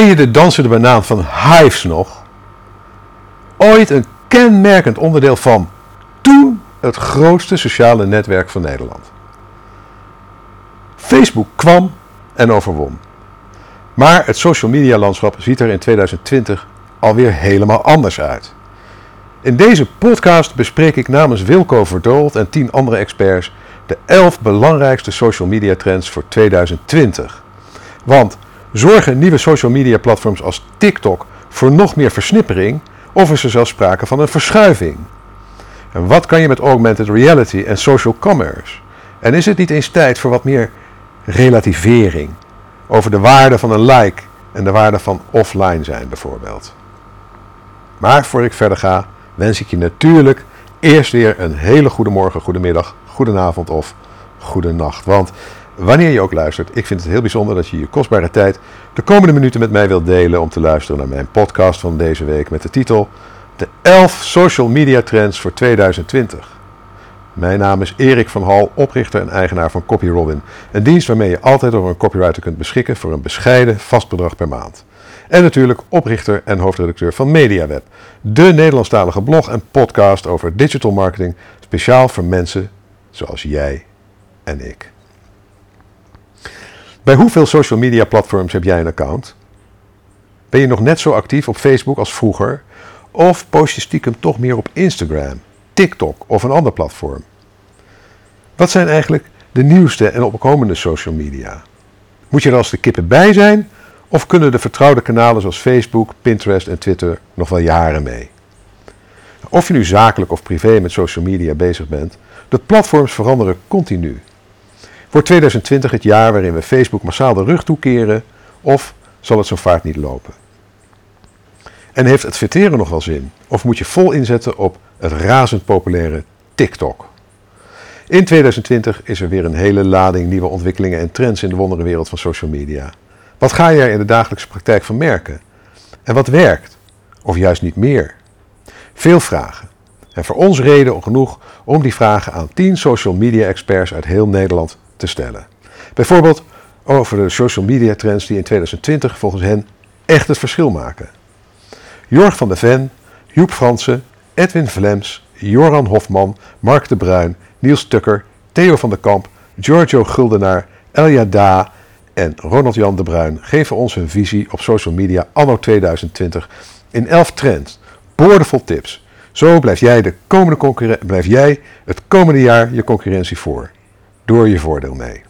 Ken je de dansende banaan van Hives nog? Ooit een kenmerkend onderdeel van toen het grootste sociale netwerk van Nederland. Facebook kwam en overwon. Maar het social media landschap ziet er in 2020 alweer helemaal anders uit. In deze podcast bespreek ik namens Wilco Verdoold en 10 andere experts de 11 belangrijkste social media trends voor 2020. Want zorgen nieuwe social media platforms als TikTok voor nog meer versnippering of is er zelfs sprake van een verschuiving? En wat kan je met augmented reality en social commerce? En is het niet eens tijd voor wat meer relativering over de waarde van een like en de waarde van offline zijn bijvoorbeeld? Maar voor ik verder ga, wens ik je natuurlijk eerst weer een hele goede morgen, goede middag, goede avond of goede nacht. Want wanneer je ook luistert, ik vind het heel bijzonder dat je je kostbare tijd de komende minuten met mij wilt delen om te luisteren naar mijn podcast van deze week met de titel De 11 Social Media Trends voor 2020. Mijn naam is Erik van Hal, oprichter en eigenaar van CopyRobin, een dienst waarmee je altijd over een copywriter kunt beschikken voor een bescheiden vast bedrag per maand. En natuurlijk oprichter en hoofdredacteur van MediaWeb, de Nederlandstalige blog en podcast over digital marketing, speciaal voor mensen zoals jij en ik. Bij hoeveel social media platforms heb jij een account? Ben je nog net zo actief op Facebook als vroeger? Of post je stiekem toch meer op Instagram, TikTok of een ander platform? Wat zijn eigenlijk de nieuwste en opkomende social media? Moet je er als de kippen bij zijn? Of kunnen de vertrouwde kanalen zoals Facebook, Pinterest en Twitter nog wel jaren mee? Of je nu zakelijk of privé met social media bezig bent, de platforms veranderen continu. Wordt 2020 het jaar waarin we Facebook massaal de rug toekeren of zal het zo vaart niet lopen? En heeft het verteren nog wel zin? Of moet je vol inzetten op het razend populaire TikTok? In 2020 is er weer een hele lading nieuwe ontwikkelingen en trends in de wonderenwereld van social media. Wat ga je er in de dagelijkse praktijk van merken? En wat werkt? Of juist niet meer? Veel vragen. En voor ons reden genoeg om die vragen aan 10 social media experts uit heel Nederland te stellen. Bijvoorbeeld over de social media trends die in 2020 volgens hen echt het verschil maken. Jorg van der Ven, Joep Fransen, Edwin Vlems, Joran Hofman, Mark de Bruin, Niels Tukker, Theo van der Kamp, Giorgio Guldenaar, Elja Da en Ronald Jan de Bruin geven ons hun visie op social media anno 2020 in 11 trends, boordevol tips. Zo blijf jij, de komende blijf jij het komende jaar je concurrentie voor door je voordeel mee.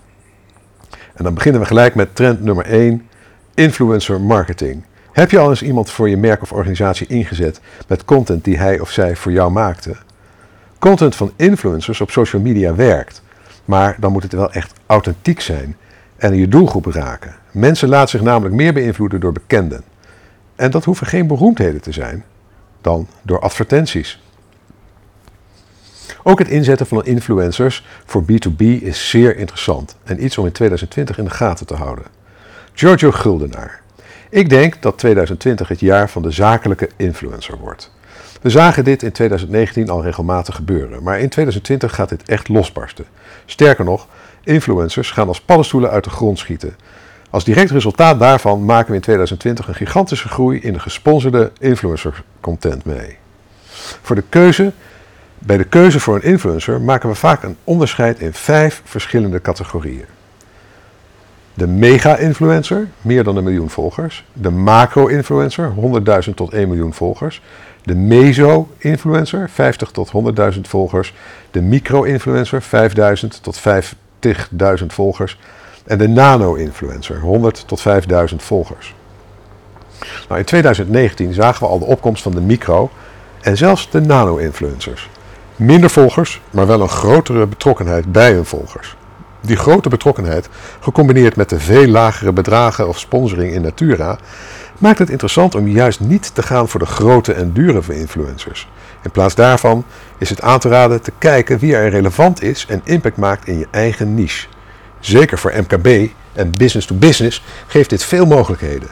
En dan beginnen we gelijk met trend nummer 1, influencer marketing. Heb je al eens iemand voor je merk of organisatie ingezet met content die hij of zij voor jou maakte? Content van influencers op social media werkt, maar dan moet het wel echt authentiek zijn en je doelgroep raken. Mensen laten zich namelijk meer beïnvloeden door bekenden. En dat hoeven geen beroemdheden te zijn dan door advertenties. Ook het inzetten van influencers voor B2B is zeer interessant en iets om in 2020 in de gaten te houden. Giorgio Guldenaar. Ik denk dat 2020 het jaar van de zakelijke influencer wordt. We zagen dit in 2019 al regelmatig gebeuren, maar in 2020 gaat dit echt losbarsten. Sterker nog, influencers gaan als paddenstoelen uit de grond schieten. Als direct resultaat daarvan maken we in 2020 een gigantische groei in de gesponsorde influencer content mee. Voor de keuze bij de keuze voor een influencer maken we vaak een onderscheid in vijf verschillende categorieën. De mega-influencer, meer dan een miljoen volgers. De macro-influencer, 100.000 tot 1 miljoen volgers. De meso-influencer, 50 tot 100.000 volgers. De micro-influencer, 5.000 tot 50.000 volgers. En de nano-influencer, 100 tot 5.000 volgers. Nou, in 2019 zagen we al de opkomst van de micro- en zelfs de nano-influencers. Minder volgers, maar wel een grotere betrokkenheid bij hun volgers. Die grote betrokkenheid, gecombineerd met de veel lagere bedragen of sponsoring in Natura, maakt het interessant om juist niet te gaan voor de grote en dure influencers. In plaats daarvan is het aan te raden te kijken wie er relevant is en impact maakt in je eigen niche. Zeker voor MKB en business to business geeft dit veel mogelijkheden.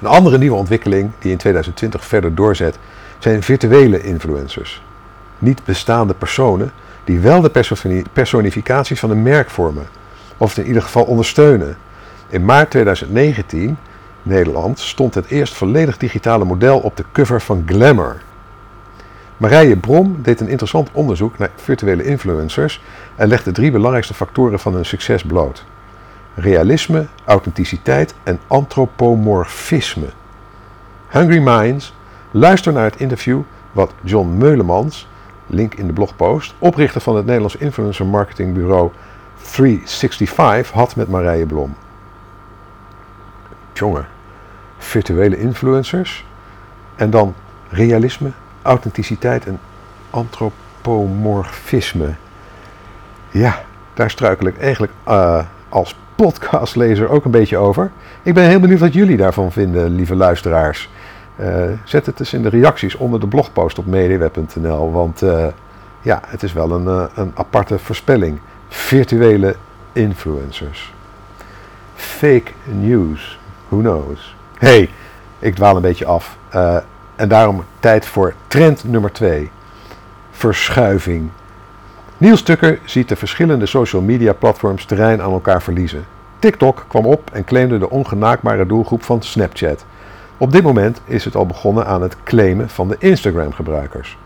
Een andere nieuwe ontwikkeling die in 2020 verder doorzet zijn virtuele influencers niet bestaande personen die wel de personificaties van een merk vormen, of het in ieder geval ondersteunen. In maart 2019 Nederland stond het eerst volledig digitale model op de cover van Glamour. Marije Brom deed een interessant onderzoek naar virtuele influencers en legde drie belangrijkste factoren van hun succes bloot: realisme, authenticiteit en antropomorfisme. Hungry Minds, luister naar het interview wat John Meulemans, link in de blogpost, oprichter van het Nederlands influencer marketingbureau 365, had met Marije Blom. Jongen, virtuele influencers en dan realisme, authenticiteit en antropomorfisme. Ja, daar struikel ik eigenlijk uh, als podcastlezer ook een beetje over. Ik ben heel benieuwd wat jullie daarvan vinden, lieve luisteraars. Uh, zet het eens in de reacties onder de blogpost op mediweb.nl, want uh, ja, het is wel een, een aparte voorspelling. Virtuele influencers. Fake news. Who knows? hey, ik dwaal een beetje af. En daarom tijd voor trend nummer 2. Verschuiving. Niels Tucker ziet de verschillende social media platforms terrein aan elkaar verliezen. TikTok kwam op en claimde de ongenaakbare doelgroep van Snapchat. Op dit moment is het al begonnen aan het claimen van de Instagram-gebruikers.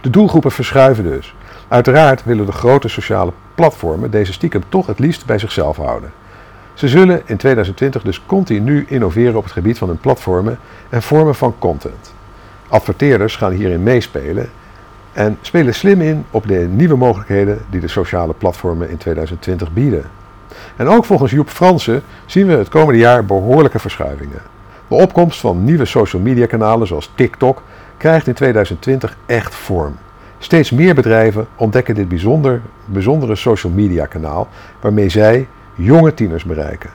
De doelgroepen verschuiven dus. Uiteraard willen de grote sociale platformen deze stiekem toch het liefst bij zichzelf houden. Ze zullen in 2020 dus continu innoveren op het gebied van hun platformen en vormen van content. Adverteerders gaan hierin meespelen en spelen slim in op de nieuwe mogelijkheden die de sociale platformen in 2020 bieden. En ook volgens Joep Fransen zien we het komende jaar behoorlijke verschuivingen. De opkomst van nieuwe social media kanalen zoals TikTok krijgt in 2020 echt vorm. Steeds meer bedrijven ontdekken dit bijzonder, bijzondere social media kanaal waarmee zij jonge tieners bereiken.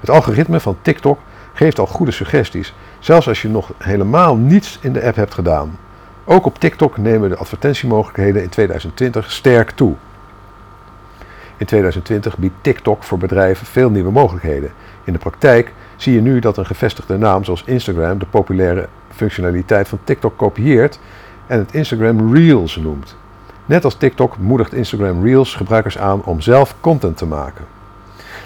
Het algoritme van TikTok geeft al goede suggesties, zelfs als je nog helemaal niets in de app hebt gedaan. Ook op TikTok nemen de advertentiemogelijkheden in 2020 sterk toe. In 2020 biedt TikTok voor bedrijven veel nieuwe mogelijkheden. In de praktijk zie je nu dat een gevestigde naam zoals Instagram de populaire functionaliteit van TikTok kopieert en het Instagram Reels noemt. Net als TikTok moedigt Instagram Reels gebruikers aan om zelf content te maken.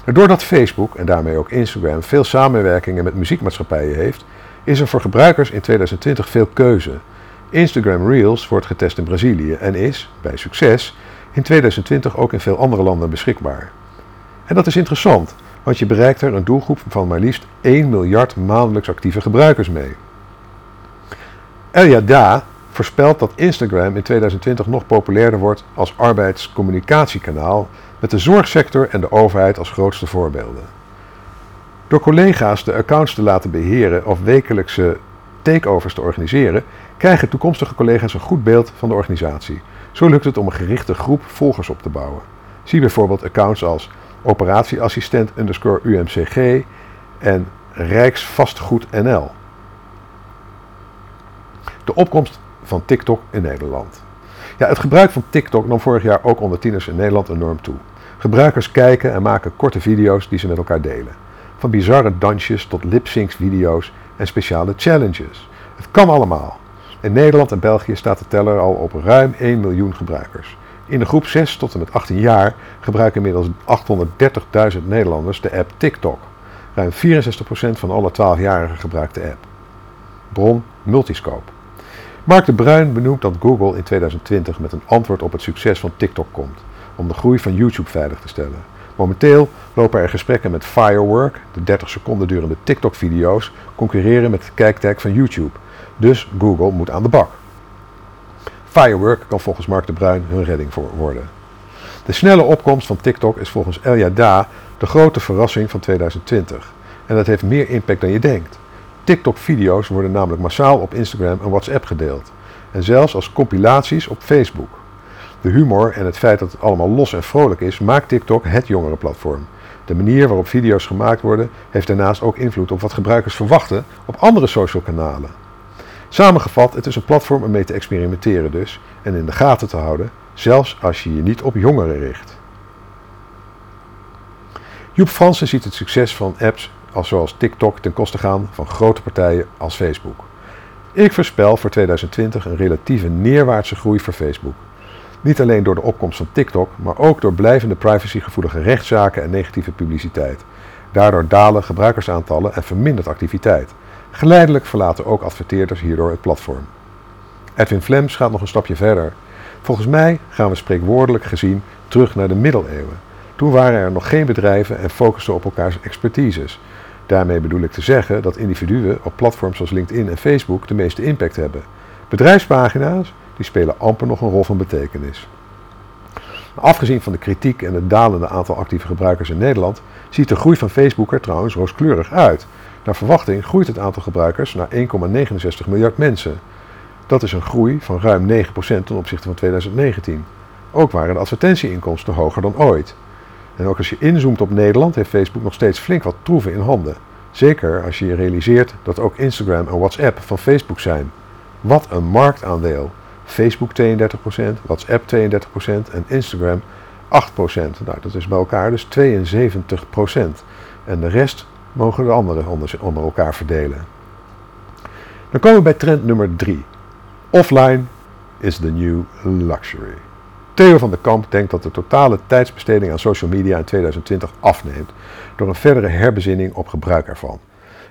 Doordat Facebook en daarmee ook Instagram veel samenwerkingen met muziekmaatschappijen heeft, is er voor gebruikers in 2020 veel keuze. Instagram Reels wordt getest in Brazilië en is, bij succes, in 2020 ook in veel andere landen beschikbaar. En dat is interessant, want je bereikt er een doelgroep van maar liefst 1 miljard maandelijks actieve gebruikers mee. Elia Da voorspelt dat Instagram in 2020 nog populairder wordt als arbeidscommunicatiekanaal met de zorgsector en de overheid als grootste voorbeelden. Door collega's de accounts te laten beheren of wekelijkse takeovers te organiseren, krijgen toekomstige collega's een goed beeld van de organisatie. Zo lukt het om een gerichte groep volgers op te bouwen. Zie bijvoorbeeld accounts als operatieassistent underscore UMCG en Rijksvastgoed NL. De opkomst van TikTok in Nederland. Ja, het gebruik van TikTok nam vorig jaar ook onder tieners in Nederland enorm toe. Gebruikers kijken en maken korte video's die ze met elkaar delen. Van bizarre dansjes tot lip-sync video's en speciale challenges. Het kan allemaal. In Nederland en België staat de teller al op ruim 1 miljoen gebruikers. In de groep 6 tot en met 18 jaar gebruiken inmiddels 830.000 Nederlanders de app TikTok. Ruim 64% van alle 12-jarigen gebruikt de app. Bron Multiscope. Mark de Bruin benoemt dat Google in 2020 met een antwoord op het succes van TikTok komt om de groei van YouTube veilig te stellen. Momenteel lopen er gesprekken met Firework, de 30 seconden durende TikTok-video's, concurreren met het kijktag van YouTube. Dus Google moet aan de bak. Firework kan volgens Mark de Bruin hun redding worden. De snelle opkomst van TikTok is volgens Elia Da de grote verrassing van 2020. En dat heeft meer impact dan je denkt. TikTok-video's worden namelijk massaal op Instagram en WhatsApp gedeeld. En zelfs als compilaties op Facebook. De humor en het feit dat het allemaal los en vrolijk is, maakt TikTok het jongerenplatform. De manier waarop video's gemaakt worden, heeft daarnaast ook invloed op wat gebruikers verwachten op andere social kanalen. Samengevat, het is een platform om mee te experimenteren dus en in de gaten te houden, zelfs als je je niet op jongeren richt. Joep Fransen ziet het succes van apps als zoals TikTok ten koste gaan van grote partijen als Facebook. Ik voorspel voor 2020 een relatieve neerwaartse groei voor Facebook. Niet alleen door de opkomst van TikTok, maar ook door blijvende privacygevoelige rechtszaken en negatieve publiciteit. Daardoor dalen gebruikersaantallen en vermindert activiteit. Geleidelijk verlaten ook adverteerders hierdoor het platform. Edwin Flems gaat nog een stapje verder. Volgens mij gaan we spreekwoordelijk gezien terug naar de middeleeuwen. Toen waren er nog geen bedrijven en focusten op elkaars expertises. Daarmee bedoel ik te zeggen dat individuen op platforms zoals LinkedIn en Facebook de meeste impact hebben. Bedrijfspagina's die spelen amper nog een rol van betekenis. Afgezien van de kritiek en het dalende aantal actieve gebruikers in Nederland, ziet de groei van Facebook er trouwens rooskleurig uit. Naar verwachting groeit het aantal gebruikers naar 1,69 miljard mensen. Dat is een groei van ruim 9% ten opzichte van 2019. Ook waren de advertentieinkomsten hoger dan ooit. En ook als je inzoomt op Nederland heeft Facebook nog steeds flink wat troeven in handen. Zeker als je je realiseert dat ook Instagram en WhatsApp van Facebook zijn. Wat een marktaandeel. Facebook 32%, WhatsApp 32% en Instagram 8%. Nou, dat is bij elkaar dus 72%. En de rest mogen de anderen onder, onder elkaar verdelen. Dan komen we bij trend nummer 3. Offline is the new luxury. Theo van der Kamp denkt dat de totale tijdsbesteding aan social media in 2020 afneemt door een verdere herbezinning op gebruik ervan.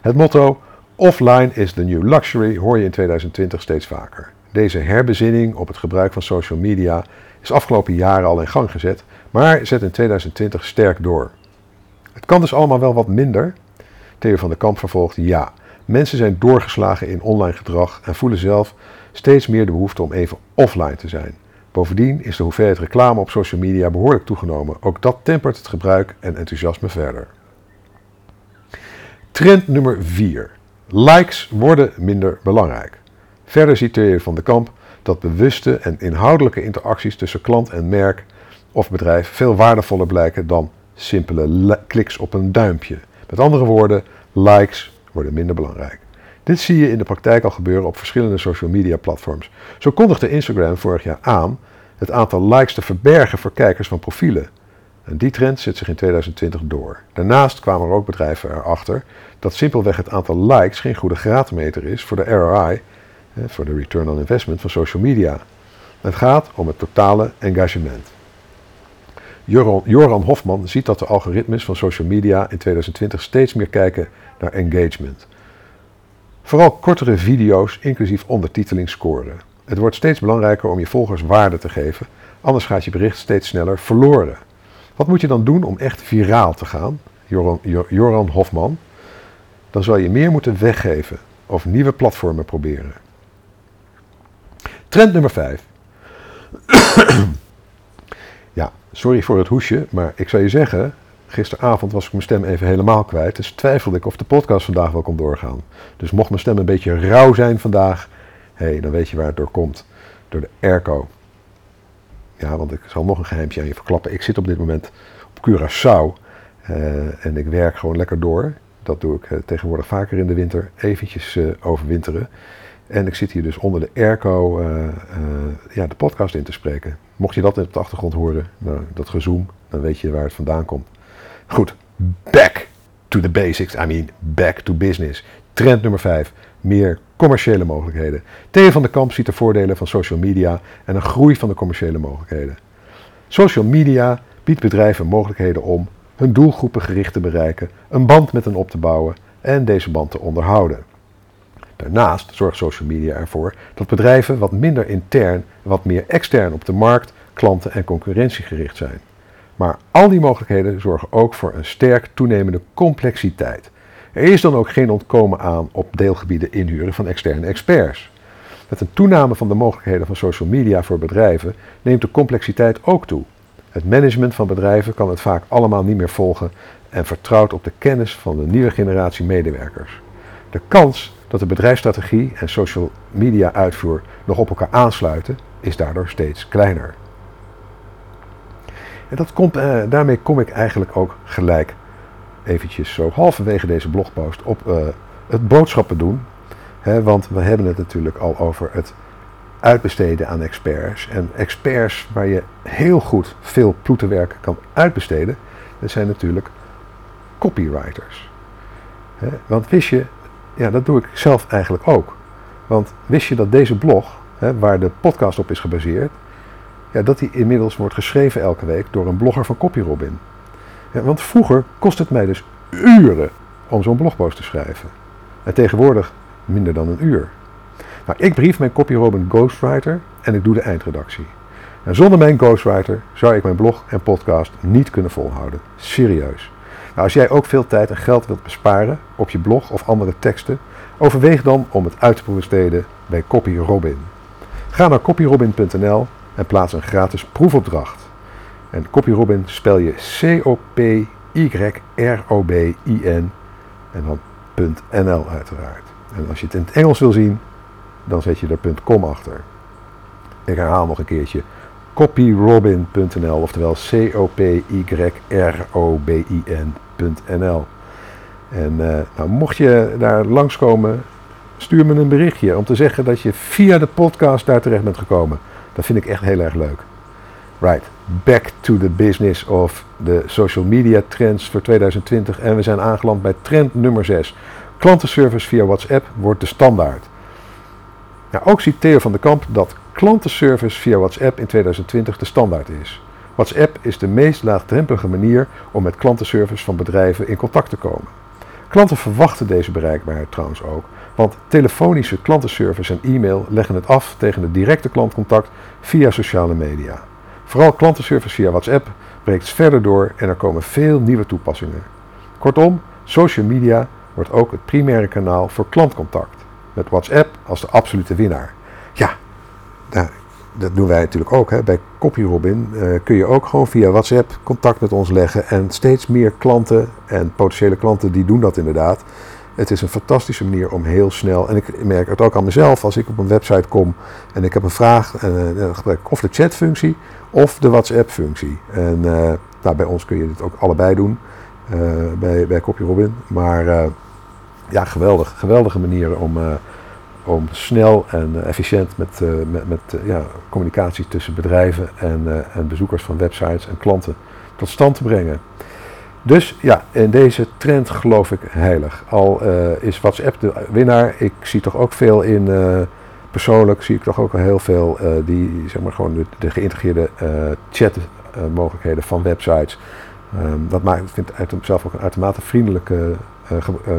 Het motto offline is the new luxury hoor je in 2020 steeds vaker. Deze herbezinning op het gebruik van social media is afgelopen jaren al in gang gezet, maar zet in 2020 sterk door. Het kan dus allemaal wel wat minder. Theo van der Kamp vervolgt ja. Mensen zijn doorgeslagen in online gedrag en voelen zelf steeds meer de behoefte om even offline te zijn. Bovendien is de hoeveelheid reclame op social media behoorlijk toegenomen. Ook dat tempert het gebruik en enthousiasme verder. Trend nummer 4. Likes worden minder belangrijk. Verder ziet Theo van de Kamp dat bewuste en inhoudelijke interacties tussen klant en merk of bedrijf veel waardevoller blijken dan simpele kliks op een duimpje. Met andere woorden, likes worden minder belangrijk. Dit zie je in de praktijk al gebeuren op verschillende social media platforms. Zo kondigde Instagram vorig jaar aan het aantal likes te verbergen voor kijkers van profielen. En die trend zet zich in 2020 door. Daarnaast kwamen er ook bedrijven erachter dat simpelweg het aantal likes geen goede graadmeter is voor de ROI, voor de return on investment van social media. Het gaat om het totale engagement. Joran Hofman ziet dat de algoritmes van social media in 2020 steeds meer kijken naar engagement. Vooral kortere video's, inclusief ondertiteling, scoren. Het wordt steeds belangrijker om je volgers waarde te geven, anders gaat je bericht steeds sneller verloren. Wat moet je dan doen om echt viraal te gaan? Joran, Joran Hofman. Dan zal je meer moeten weggeven of nieuwe platformen proberen. Trend nummer 5. Sorry voor het hoesje, maar ik zou je zeggen, Gisteravond was ik mijn stem even helemaal kwijt. Dus twijfelde ik of de podcast vandaag wel kon doorgaan. Dus mocht mijn stem een beetje rauw zijn vandaag. Hé, hey, dan weet je waar het door komt. Door de airco. Ja, want ik zal nog een geheimtje aan je verklappen. Ik zit op dit moment op Curaçao. Uh, en ik werk gewoon lekker door. Dat doe ik uh, tegenwoordig vaker in de winter. Eventjes uh, overwinteren. En ik zit hier dus onder de airco ja, de podcast in te spreken. Mocht je dat op de achtergrond horen, nou, dat gezoom, dan weet je waar het vandaan komt. Goed, back to the basics. I mean, back to business. Trend nummer 5. Meer commerciële mogelijkheden. Theo van der Kamp ziet de voordelen van social media en een groei van de commerciële mogelijkheden. Social media biedt bedrijven mogelijkheden om hun doelgroepen gericht te bereiken, een band met hen op te bouwen en deze band te onderhouden. Daarnaast zorgt social media ervoor dat bedrijven wat minder intern, wat meer extern op de markt, klanten en concurrentie gericht zijn. Maar al die mogelijkheden zorgen ook voor een sterk toenemende complexiteit. Er is dan ook geen ontkomen aan op deelgebieden inhuren van externe experts. Met een toename van de mogelijkheden van social media voor bedrijven neemt de complexiteit ook toe. Het management van bedrijven kan het vaak allemaal niet meer volgen en vertrouwt op de kennis van de nieuwe generatie medewerkers. De kans dat de bedrijfsstrategie en social media uitvoer nog op elkaar aansluiten is daardoor steeds kleiner. En dat komt, uh, daarmee kom ik eigenlijk ook gelijk eventjes zo halverwege deze blogpost op uh, het boodschappen doen. Hè, want we hebben het natuurlijk al over het uitbesteden aan experts. En experts waar je heel goed veel ploetenwerk kan uitbesteden, dat zijn natuurlijk copywriters. Want wist je, ja dat doe ik zelf eigenlijk ook. Want wist je dat deze blog, hè, waar de podcast op is gebaseerd, ja, dat die inmiddels wordt geschreven elke week door een blogger van CopyRobin. Ja, want vroeger kost het mij dus uren om zo'n blogpost te schrijven. En tegenwoordig minder dan een uur. Nou, ik brief mijn copyrobin ghostwriter en ik doe de eindredactie. En zonder mijn ghostwriter zou ik mijn blog en podcast niet kunnen volhouden. Serieus. Nou, als jij ook veel tijd en geld wilt besparen op je blog of andere teksten, overweeg dan om het uit te besteden bij CopyRobin. Ga naar copyrobin.nl en plaats een gratis proefopdracht. En CopyRobin spel je C-O-P-Y-R-O-B-I-N en dan .nl uiteraard. En als je het in het Engels wil zien, dan zet je er .com achter. Ik herhaal nog een keertje copyrobin.nl, oftewel C-O-P-Y-R-O-B-I-N.nl. En uh, nou, mocht je daar langskomen, stuur me een berichtje om te zeggen dat je via de podcast daar terecht bent gekomen. Dat vind ik echt heel erg leuk. Right, back to the business of de social media trends voor 2020. En we zijn aangeland bij trend nummer 6. Klantenservice via WhatsApp wordt de standaard. Nou, ook ziet Theo van der Kamp dat klantenservice via WhatsApp in 2020 de standaard is. WhatsApp is de meest laagdrempelige manier om met klantenservice van bedrijven in contact te komen. Klanten verwachten deze bereikbaarheid trouwens ook, want telefonische klantenservice en e-mail leggen het af tegen het directe klantcontact via sociale media. Vooral klantenservice via WhatsApp breekt verder door en er komen veel nieuwe toepassingen. Kortom, social media wordt ook het primaire kanaal voor klantcontact, met WhatsApp als de absolute winnaar. Nou, dat doen wij natuurlijk ook. Hè. Bij CopyRobin uh, kun je ook gewoon via WhatsApp contact met ons leggen. En steeds meer klanten en potentiële klanten die doen dat inderdaad. Het is een fantastische manier om heel snel, en ik merk het ook aan mezelf, als ik op een website kom en ik heb een vraag, en, uh, dan gebruik ik of de chatfunctie of de WhatsApp-functie. En uh, bij ons kun je dit ook allebei doen, bij, bij CopyRobin. Maar ja, geweldig, geweldige manieren om om snel en eh, efficiënt met, eh, met, met eh, ja, communicatie tussen bedrijven en, en bezoekers van websites en klanten tot stand te brengen. Dus ja, in deze trend geloof ik heilig. Al is WhatsApp de winnaar, ik zie toch ook veel in, persoonlijk zie ik toch ook heel veel die, zeg maar gewoon de, de geïntegreerde chatmogelijkheden van websites. Ehm, dat maakt, ik vind het zelf ook een uitermate vriendelijke,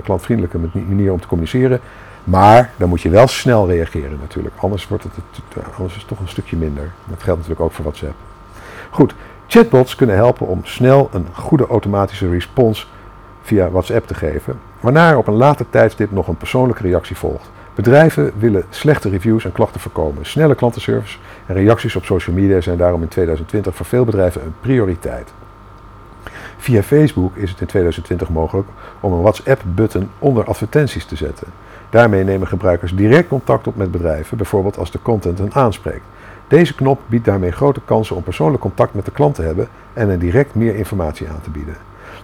klantvriendelijke manier om te communiceren. Maar dan moet je wel snel reageren natuurlijk. Anders, wordt het, anders is het toch een stukje minder. Dat geldt natuurlijk ook voor WhatsApp. Goed, chatbots kunnen helpen om snel een goede automatische respons via WhatsApp te geven. Waarna er op een later tijdstip nog een persoonlijke reactie volgt. Bedrijven willen slechte reviews en klachten voorkomen. Snelle klantenservice en reacties op social media zijn daarom in 2020 voor veel bedrijven een prioriteit. Via Facebook is het in 2020 mogelijk om een WhatsApp-button onder advertenties te zetten. Daarmee nemen gebruikers direct contact op met bedrijven, bijvoorbeeld als de content hen aanspreekt. Deze knop biedt daarmee grote kansen om persoonlijk contact met de klant te hebben en hen direct meer informatie aan te bieden.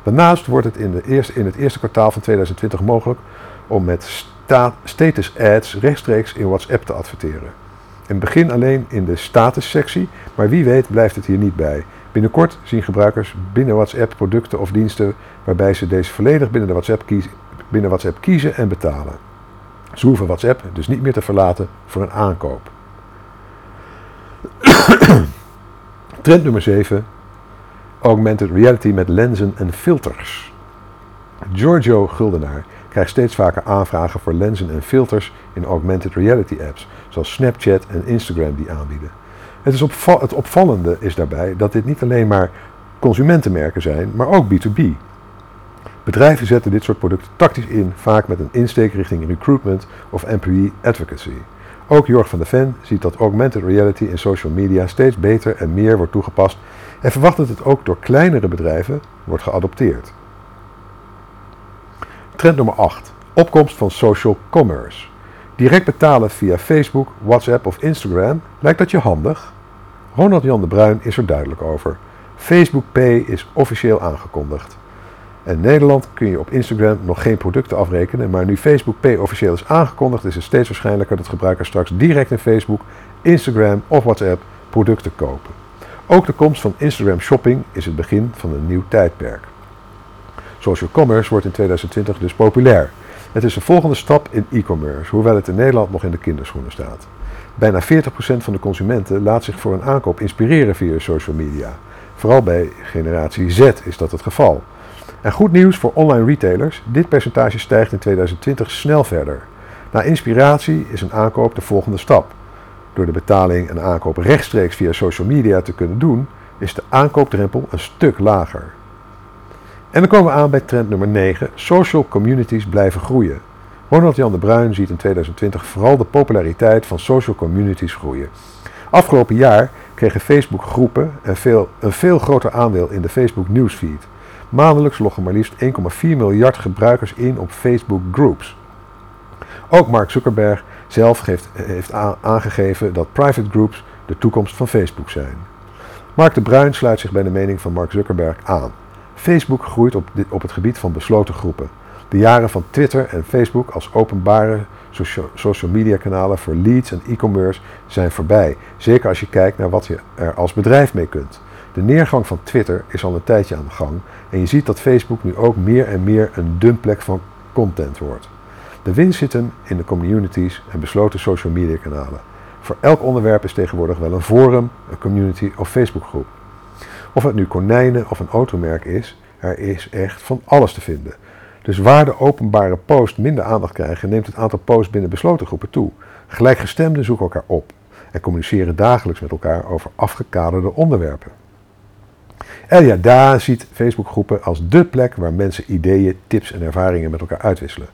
Daarnaast wordt het in, de in het eerste kwartaal van 2020 mogelijk om met status ads rechtstreeks in WhatsApp te adverteren. In begin alleen in de status-sectie, maar wie weet blijft het hier niet bij. Binnenkort zien gebruikers binnen WhatsApp producten of diensten waarbij ze deze volledig binnen, de WhatsApp, binnen WhatsApp kiezen en betalen. Ze hoeven WhatsApp dus niet meer te verlaten voor een aankoop. Trend nummer 7. Augmented reality met lenzen en filters. Giorgio Guldenaar krijgt steeds vaker aanvragen voor lenzen en filters in augmented reality apps, zoals Snapchat en Instagram die aanbieden. Het, is het opvallende is daarbij dat dit niet alleen maar consumentenmerken zijn, maar ook B2B. Bedrijven zetten dit soort producten tactisch in, vaak met een insteek richting recruitment of employee advocacy. Ook Jorg van der Ven ziet dat augmented reality in social media steeds beter en meer wordt toegepast en verwacht dat het ook door kleinere bedrijven wordt geadopteerd. Trend nummer 8. Opkomst van social commerce. Direct betalen via Facebook, WhatsApp of Instagram lijkt dat je handig? Ronald Jan de Bruin is er duidelijk over. Facebook Pay is officieel aangekondigd. In Nederland kun je op Instagram nog geen producten afrekenen, maar nu Facebook Pay officieel is aangekondigd, is het steeds waarschijnlijker dat gebruikers straks direct in Facebook, Instagram of WhatsApp producten kopen. Ook de komst van Instagram Shopping is het begin van een nieuw tijdperk. Social commerce wordt in 2020 dus populair. Het is de volgende stap in e-commerce, hoewel het in Nederland nog in de kinderschoenen staat. Bijna 40% van de consumenten laat zich voor een aankoop inspireren via social media. Vooral bij generatie Z is dat het geval. En goed nieuws voor online retailers: dit percentage stijgt in 2020 snel verder. Na inspiratie is een aankoop de volgende stap. Door de betaling en aankoop rechtstreeks via social media te kunnen doen, is de aankoopdrempel een stuk lager. En dan komen we aan bij trend nummer 9. Social communities blijven groeien. Ronald Jan de Bruin ziet in 2020 vooral de populariteit van social communities groeien. Afgelopen jaar kregen Facebook groepen een veel, een veel groter aandeel in de Facebook newsfeed. Maandelijks loggen maar liefst 1,4 miljard gebruikers in op Facebook groups. Ook Mark Zuckerberg zelf heeft, heeft aangegeven dat private groups de toekomst van Facebook zijn. Mark de Bruin sluit zich bij de mening van Mark Zuckerberg aan. Facebook groeit op, op het gebied van besloten groepen. De jaren van Twitter en Facebook als openbare social media kanalen voor leads en e-commerce zijn voorbij. Zeker als je kijkt naar wat je er als bedrijf mee kunt. De neergang van Twitter is al een tijdje aan de gang en je ziet dat Facebook nu ook meer en meer een dumpplek van content wordt. De winst zit hem in de communities en besloten social media kanalen. Voor elk onderwerp is tegenwoordig wel een forum, een community of Facebookgroep. Of het nu konijnen of een automerk is, er is echt van alles te vinden. Dus waar de openbare posts minder aandacht krijgen, neemt het aantal posts binnen besloten groepen toe. Gelijkgestemden zoeken elkaar op en communiceren dagelijks met elkaar over afgekaderde onderwerpen. Elia Da ziet Facebookgroepen als dé plek waar mensen ideeën, tips en ervaringen met elkaar uitwisselen.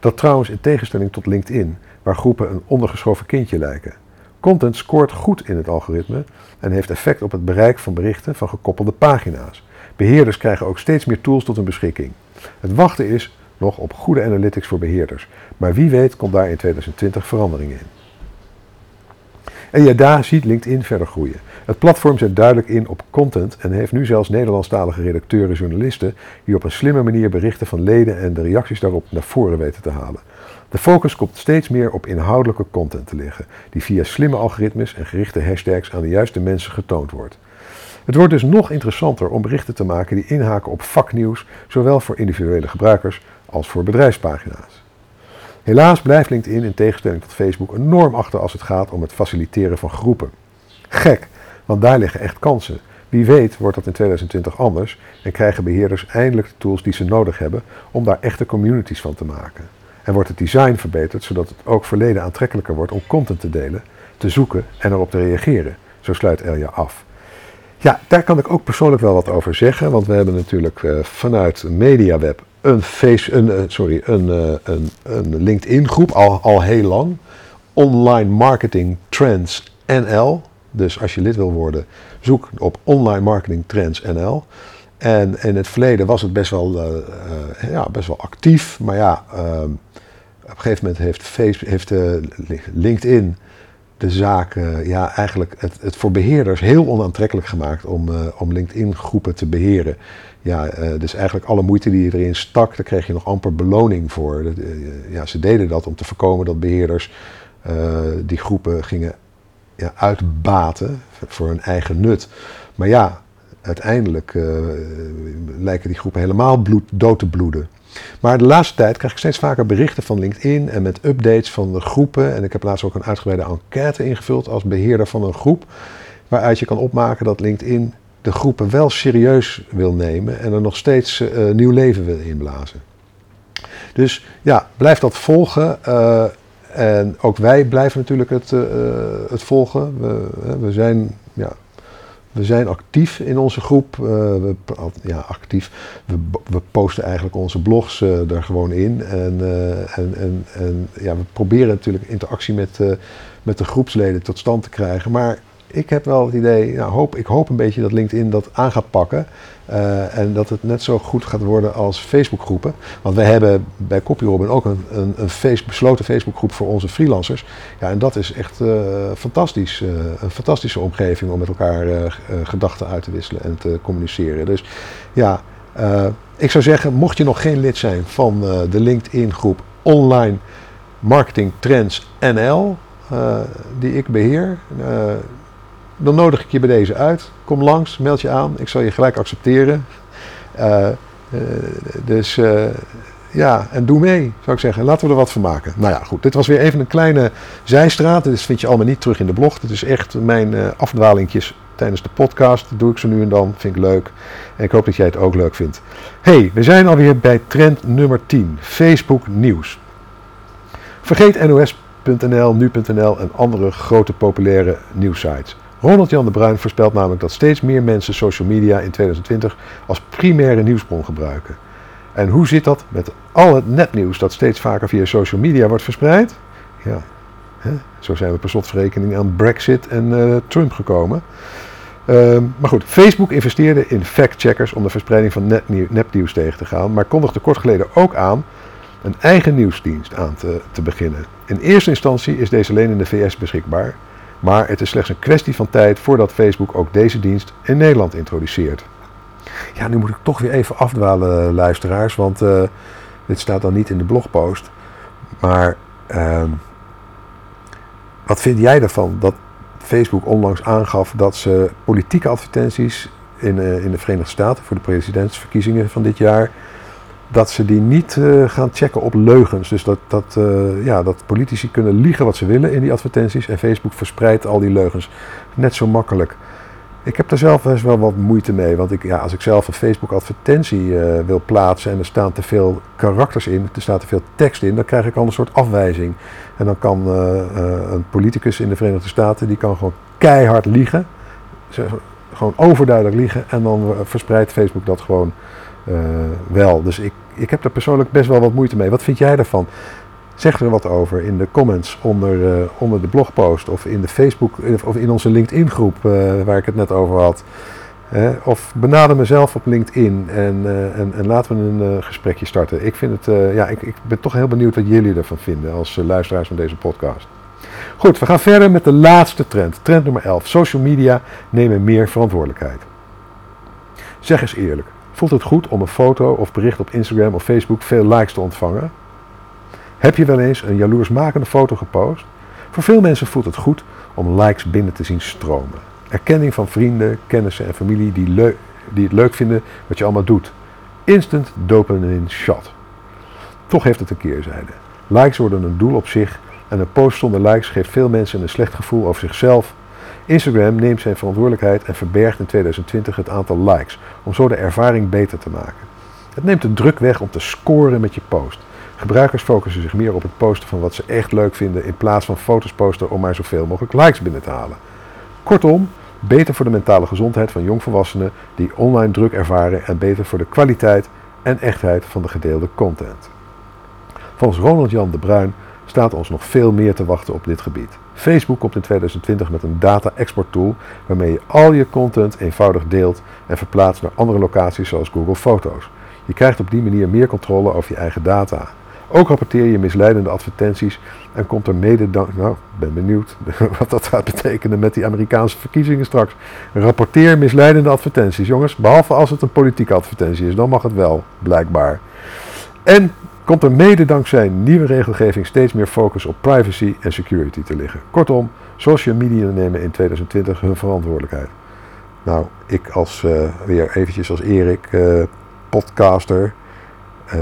Dat trouwens in tegenstelling tot LinkedIn, waar groepen een ondergeschoven kindje lijken. Content scoort goed in het algoritme en heeft effect op het bereik van berichten van gekoppelde pagina's. Beheerders krijgen ook steeds meer tools tot hun beschikking. Het wachten is nog op goede analytics voor beheerders, maar wie weet komt daar in 2020 verandering in. En ja, daar ziet LinkedIn verder groeien. Het platform zet duidelijk in op content en heeft nu zelfs Nederlandstalige redacteuren en journalisten die op een slimme manier berichten van leden en de reacties daarop naar voren weten te halen. De focus komt steeds meer op inhoudelijke content te liggen, die via slimme algoritmes en gerichte hashtags aan de juiste mensen getoond wordt. Het wordt dus nog interessanter om berichten te maken die inhaken op vaknieuws, zowel voor individuele gebruikers als voor bedrijfspagina's. Helaas blijft LinkedIn in tegenstelling tot Facebook enorm achter als het gaat om het faciliteren van groepen. Gek, want daar liggen echt kansen. Wie weet wordt dat in 2020 anders en krijgen beheerders eindelijk de tools die ze nodig hebben om daar echte communities van te maken. En wordt het design verbeterd zodat het ook verleden aantrekkelijker wordt om content te delen, te zoeken en erop te reageren. Zo sluit Elja af. Ja, daar kan ik ook persoonlijk wel wat over zeggen, want we hebben natuurlijk uh, vanuit MediaWeb een, face, een, uh, sorry, een, uh, een, een LinkedIn groep al, al heel lang. Online Marketing Trends NL. Dus als je lid wil worden, zoek op Online Marketing Trends NL. En in het verleden was het best wel, ja, best wel actief, maar ja, ehm, op een gegeven moment heeft, Facebook, heeft LinkedIn de zaak ja, eigenlijk het, het voor beheerders heel onaantrekkelijk gemaakt om, om LinkedIn-groepen te beheren. Ja, uh, dus eigenlijk alle moeite die je erin stak, daar kreeg je nog amper beloning voor. Uh, ja, ze deden dat om te voorkomen dat beheerders die groepen gingen ja, uitbaten voor hun eigen nut. Maar ja, uiteindelijk lijken die groepen helemaal bloed, dood te bloeden. Maar de laatste tijd krijg ik steeds vaker berichten van LinkedIn en met updates van de groepen. En ik heb laatst ook een uitgebreide enquête ingevuld als beheerder van een groep. Waaruit je kan opmaken dat LinkedIn de groepen wel serieus wil nemen en er nog steeds uh, nieuw leven wil inblazen. Dus ja, blijf dat volgen. Uh, en ook wij blijven natuurlijk het, uh, het volgen. We, we zijn ja, we zijn actief in onze groep. We, ja, actief. We, we, posten eigenlijk onze blogs er gewoon in. En, en, en, en ja, we proberen natuurlijk interactie met, met de groepsleden tot stand te krijgen. Maar ik heb wel het idee, nou, hoop, ik hoop een beetje dat LinkedIn dat aan gaat pakken. Uh, en dat het net zo goed gaat worden als Facebookgroepen. Want wij hebben bij CopyRobin ook een, een, een face, besloten Facebookgroep voor onze freelancers. Ja, en dat is echt uh, fantastisch. Uh, een fantastische omgeving om met elkaar gedachten uit te wisselen en te communiceren. Dus ja, ik zou zeggen, mocht je nog geen lid zijn van de LinkedIn groep Online Marketing Trends NL, die ik beheer dan nodig ik je bij deze uit. Kom langs, meld je aan. Ik zal je gelijk accepteren. Uh, uh, dus uh, ja, en doe mee, zou ik zeggen. Laten we er wat van maken. Nou ja, goed. Dit was weer even een kleine zijstraat. Dit vind je allemaal niet terug in de blog. Dit is echt mijn afdwalingjes tijdens de podcast. doe ik ze nu en dan, vind ik leuk. En ik hoop dat jij het ook leuk vindt. hey, we zijn alweer bij trend nummer 10, Facebook nieuws. Vergeet NOS.nl, nu.nl en andere grote populaire nieuwsites. Ronald Jan de Bruin voorspelt namelijk dat steeds meer mensen social media in 2020 als primaire nieuwsbron gebruiken. En hoe zit dat met al het nepnieuws dat steeds vaker via social media wordt verspreid? Ja, hè? zo zijn we per slotverrekening aan Brexit en uh, Trump gekomen. Uh, maar goed, Facebook investeerde in fact-checkers om de verspreiding van nepnieuws tegen te gaan, maar kondigde kort geleden ook aan een eigen nieuwsdienst aan te, te beginnen. In eerste instantie is deze alleen in de VS beschikbaar, maar het is slechts een kwestie van tijd voordat Facebook ook deze dienst in Nederland introduceert. Ja, nu moet ik toch weer even afdwalen, luisteraars, want uh, dit staat dan niet in de blogpost. Maar uh, wat vind jij ervan dat Facebook onlangs aangaf dat ze politieke advertenties in, uh, in de Verenigde Staten voor de presidentsverkiezingen van dit jaar dat ze die niet uh, gaan checken op leugens. Dus dat, dat, uh, ja, dat politici kunnen liegen wat ze willen in die advertenties en Facebook verspreidt al die leugens net zo makkelijk. Ik heb daar zelf best wel wat moeite mee, want ik, ja, als ik zelf een Facebook advertentie uh, wil plaatsen en er staan te veel karakters in, er staat te veel tekst in, dan krijg ik al een soort afwijzing. En dan kan een politicus in de Verenigde Staten, die kan gewoon keihard liegen, gewoon overduidelijk liegen en dan verspreidt Facebook dat gewoon wel. Dus ik, ik heb er persoonlijk best wel wat moeite mee. Wat vind jij daarvan? Zeg er wat over in de comments onder, uh, onder de blogpost of in de Facebook of in onze LinkedIn groep waar ik het net over had. of benader mezelf op LinkedIn en, en, en, laten we een gesprekje starten. Ik, vind het, ja, ik, ik, ben toch heel benieuwd wat jullie ervan vinden als luisteraars van deze podcast. Goed, we gaan verder met de laatste trend. Trend nummer 11. Social media nemen meer verantwoordelijkheid. Zeg eens eerlijk. Voelt het goed om een foto of bericht op Instagram of Facebook veel likes te ontvangen? Heb je wel eens een jaloersmakende foto gepost? Voor veel mensen voelt het goed om likes binnen te zien stromen. Erkenning van vrienden, kennissen en familie die, die het leuk vinden wat je allemaal doet. Instant dopamine shot. Toch heeft het een keerzijde. Likes worden een doel op zich en een post zonder likes geeft veel mensen een slecht gevoel over zichzelf Instagram neemt zijn verantwoordelijkheid en verbergt in 2020 het aantal likes, om zo de ervaring beter te maken. Het neemt de druk weg om te scoren met je post. Gebruikers focussen zich meer op het posten van wat ze echt leuk vinden in plaats van foto's posten om maar zoveel mogelijk likes binnen te halen. Kortom, beter voor de mentale gezondheid van jongvolwassenen die online druk ervaren en beter voor de kwaliteit en echtheid van de gedeelde content. Volgens Ronald Jan de Bruin staat ons nog veel meer te wachten op dit gebied. Facebook komt in 2020 met een data-export tool waarmee je al je content eenvoudig deelt en verplaatst naar andere locaties zoals Google Foto's. Je krijgt op die manier meer controle over je eigen data. Ook rapporteer je misleidende advertenties en komt er mede. Nou, ben benieuwd wat dat gaat betekenen met die Amerikaanse verkiezingen straks. Rapporteer misleidende advertenties, jongens. Behalve als het een politieke advertentie is, dan mag het wel, blijkbaar. En komt er mede dankzij nieuwe regelgeving steeds meer focus op privacy en security te liggen. Kortom, social media nemen in 2020 hun verantwoordelijkheid. Nou, ik als, uh, weer eventjes als Erik, uh, podcaster, uh,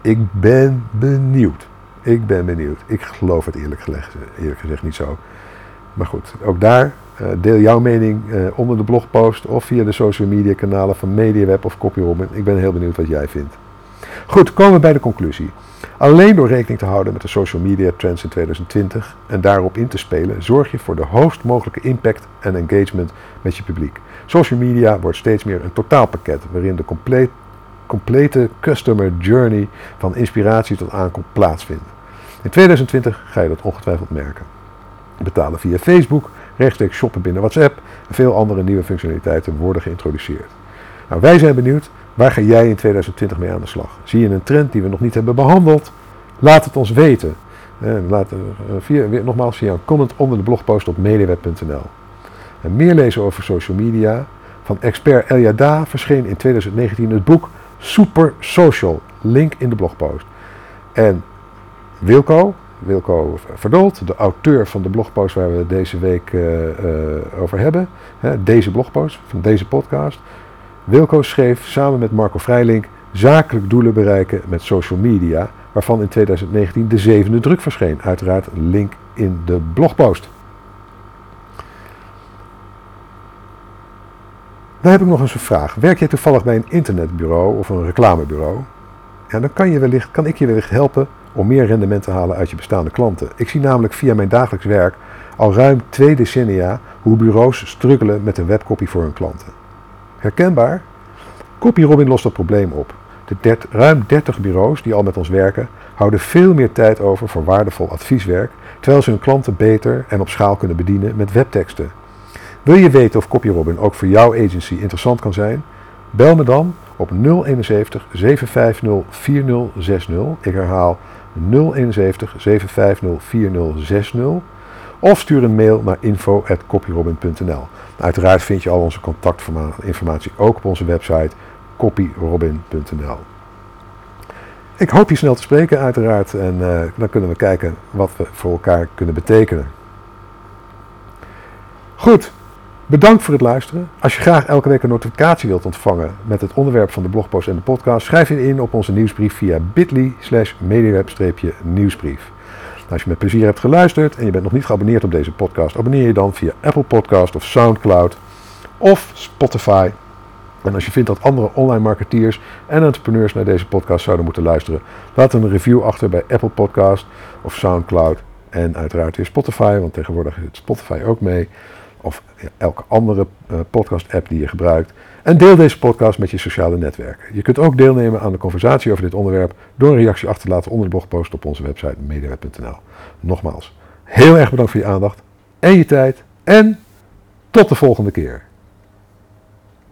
ik ben benieuwd. Ik ben benieuwd. Ik geloof het eerlijk, gelegd, eerlijk gezegd niet zo. Maar goed, ook daar deel jouw mening onder de blogpost of via de social media kanalen van MediaWeb of CopyRobin. Ik ben heel benieuwd wat jij vindt. Goed, komen we bij de conclusie. Alleen door rekening te houden met de social media trends in 2020 en daarop in te spelen, zorg je voor de hoogst mogelijke impact en engagement met je publiek. Social media wordt steeds meer een totaalpakket waarin de compleet, complete customer journey van inspiratie tot aankoop plaatsvindt. In 2020 ga je dat ongetwijfeld merken. Betalen via Facebook, rechtstreeks shoppen binnen WhatsApp en veel andere nieuwe functionaliteiten worden geïntroduceerd. Nou, wij zijn benieuwd Waar ga jij in 2020 mee aan de slag? Zie je een trend die we nog niet hebben behandeld? Laat het ons weten. laat, uh, via, nogmaals via een comment onder de blogpost op mediaweb.nl. En meer lezen over social media. Van expert El Yada verscheen in 2019 het boek Super Social. Link in de blogpost. En Wilco, Wilco Verdold, de auteur van de blogpost waar we deze week over hebben. deze blogpost van deze podcast Wilco schreef samen met Marco Vrijlink zakelijk doelen bereiken met social media, waarvan in 2019 de zevende druk verscheen. Uiteraard link in de blogpost. Dan heb ik nog eens een vraag. Werk jij toevallig bij een internetbureau of een reclamebureau? Ja, dan kan, je wellicht, kan ik je wellicht helpen om meer rendement te halen uit je bestaande klanten. Ik zie namelijk via mijn dagelijks werk al ruim twee decennia hoe bureaus struggelen met een webcopy voor hun klanten. Herkenbaar? CopyRobin lost dat probleem op. De ruim 30 bureaus die al met ons werken, houden veel meer tijd over voor waardevol advieswerk, terwijl ze hun klanten beter en op schaal kunnen bedienen met webteksten. Wil je weten of CopyRobin ook voor jouw agency interessant kan zijn? Bel me dan op 071 750 4060. Ik herhaal 071 750 4060. Of stuur een mail naar info.copyrobin.nl. Uiteraard vind je al onze contactinformatie ook op onze website copyrobin.nl. Ik hoop je snel te spreken uiteraard en uh, dan kunnen we kijken wat we voor elkaar kunnen betekenen. Goed, bedankt voor het luisteren. Als je graag elke week een notificatie wilt ontvangen met het onderwerp van de blogpost en de podcast, schrijf je in op onze nieuwsbrief via bit.ly slash mediaweb-nieuwsbrief. Als je met plezier hebt geluisterd en je bent nog niet geabonneerd op deze podcast, abonneer je dan via Apple Podcast of Soundcloud of Spotify. En als je vindt dat andere online marketeers en entrepreneurs naar deze podcast zouden moeten luisteren, laat een review achter bij Apple Podcast of Soundcloud. En uiteraard weer Spotify, want tegenwoordig zit Spotify ook mee. Of elke andere uh, podcast-app die je gebruikt. En deel deze podcast met je sociale netwerken. Je kunt ook deelnemen aan de conversatie over dit onderwerp door een reactie achter te laten onder de blogpost op onze website mediaweb.nl. Nogmaals, heel erg bedankt voor je aandacht en je tijd. En tot de volgende keer.